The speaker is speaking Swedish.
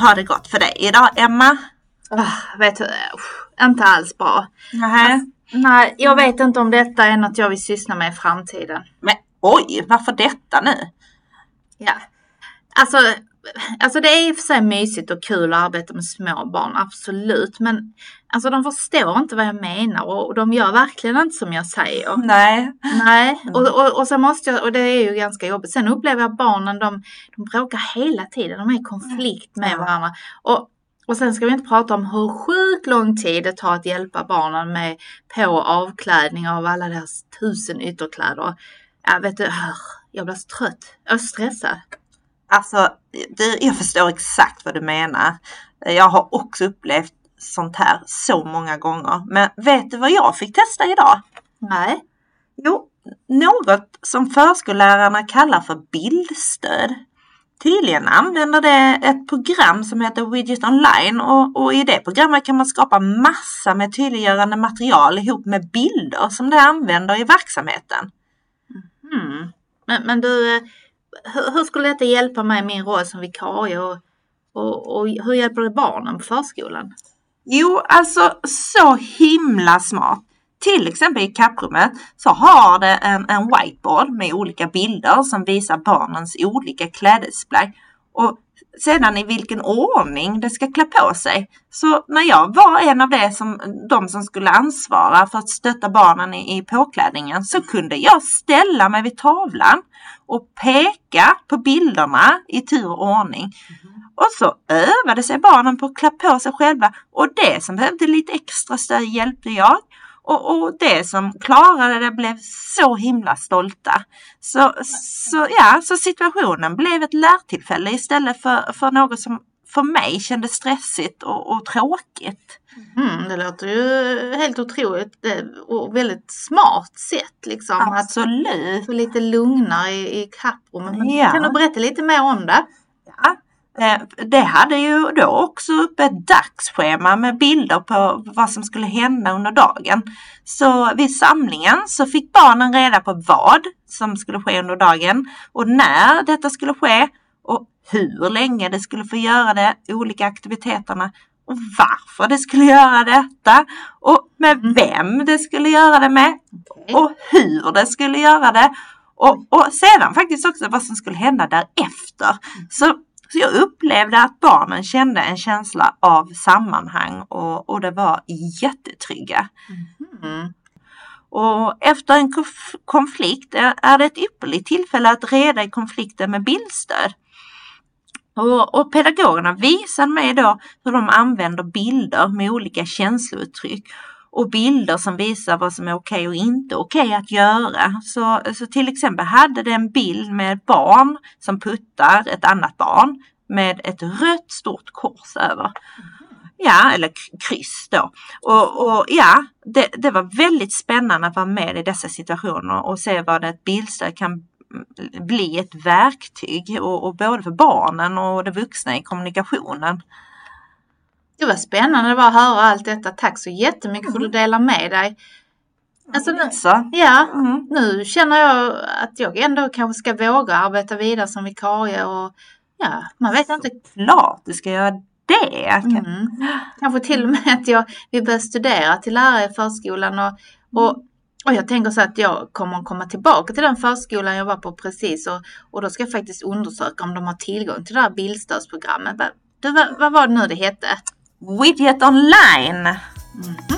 har det gått för dig idag Emma? Oh, vet du, inte alls bra. Nej. Nej, jag vet inte om detta är något jag vill syssla med i framtiden. Men oj, varför detta nu? Ja, alltså, alltså det är i och för sig mysigt och kul att arbeta med små barn, absolut. Men alltså de förstår inte vad jag menar och de gör verkligen inte som jag säger. Nej. Nej, och, och, och sen måste jag, och det är ju ganska jobbigt. Sen upplever jag barnen de, de bråkar hela tiden, de är i konflikt med varandra. Och, och sen ska vi inte prata om hur sjukt lång tid det tar att hjälpa barnen med på och avklädning av alla deras tusen ytterkläder. Jag vet du, jag blir så trött. Är stressad. Alltså, det, jag förstår exakt vad du menar. Jag har också upplevt sånt här så många gånger. Men vet du vad jag fick testa idag? Nej. Jo, något som förskollärarna kallar för bildstöd. Tydligen använder det ett program som heter Widget Online och, och, i det programmet kan man skapa massa med tydliggörande material ihop med bilder som det använder i verksamheten. Mm. Men, men du, hur, hur, skulle detta hjälpa mig i min roll som vikarie och, och, och hur hjälper det barnen på förskolan? Jo, alltså så himla smart. Till exempel i kapprummet så har det en, en whiteboard med olika bilder som visar barnens olika klädesplagg och sedan i vilken ordning det ska klä på sig. Så när jag var en av det som, de som skulle ansvara för att stötta barnen i, i påklädningen så kunde jag ställa mig vid tavlan och peka på bilderna i tur och ordning. Mm. Och så övade sig barnen på att klä på sig själva och det som behövde lite extra stöd hjälpte jag. Och, och det som klarade det blev så himla stolta. Så, så, ja, så situationen blev ett lärtillfälle istället för, för något som för mig kändes stressigt och, och tråkigt. Mm, det låter ju helt otroligt och väldigt smart sätt liksom. Absolut. Att få lite lugnare i, i kapprummet. Ja. Kan du berätta lite mer om det? Eh, det hade ju då också upp ett dagsschema med bilder på vad som skulle hända under dagen. Så vid samlingen så fick barnen reda på vad som skulle ske under dagen och när detta skulle ske och hur länge det skulle få göra det, olika aktiviteterna och varför det skulle göra detta och med mm. vem det skulle göra det med och hur det skulle göra det och, och sedan faktiskt också vad som skulle hända därefter. Så så jag upplevde att barnen kände en känsla av sammanhang och, och det var jättetrygga. Mm. Och efter en konflikt är det ett ypperligt tillfälle att reda i konflikten med bildstöd. Och, och pedagogerna visar mig då hur de använder bilder med olika känslouttryck och bilder som visar vad som är okej och inte okej att göra. Så, så till exempel hade det en bild med ett barn som puttar ett annat barn med ett rött stort kors över. Ja, eller kryss då. Och, och ja, det, det, var väldigt spännande att vara med i dessa situationer och se vad ett bildstöd kan bli ett verktyg och, och både för barnen och de vuxna i kommunikationen. Det var spännande att höra allt detta. Tack så jättemycket för att du delar med dig. Alltså nu, ja, mm. nu känner jag att jag ändå kanske ska våga arbeta vidare som vikarie och ja, man vet inte. Klart du ska göra det. Mm. Kanske till och med att jag vill börja studera till lärare i förskolan och, och och jag tänker så att jag kommer komma tillbaka till den förskolan jag var på precis och, och då ska jag faktiskt undersöka om de har tillgång till det här bildstödsprogrammet. vad, vad var det nu det hette? Widget online. Mm.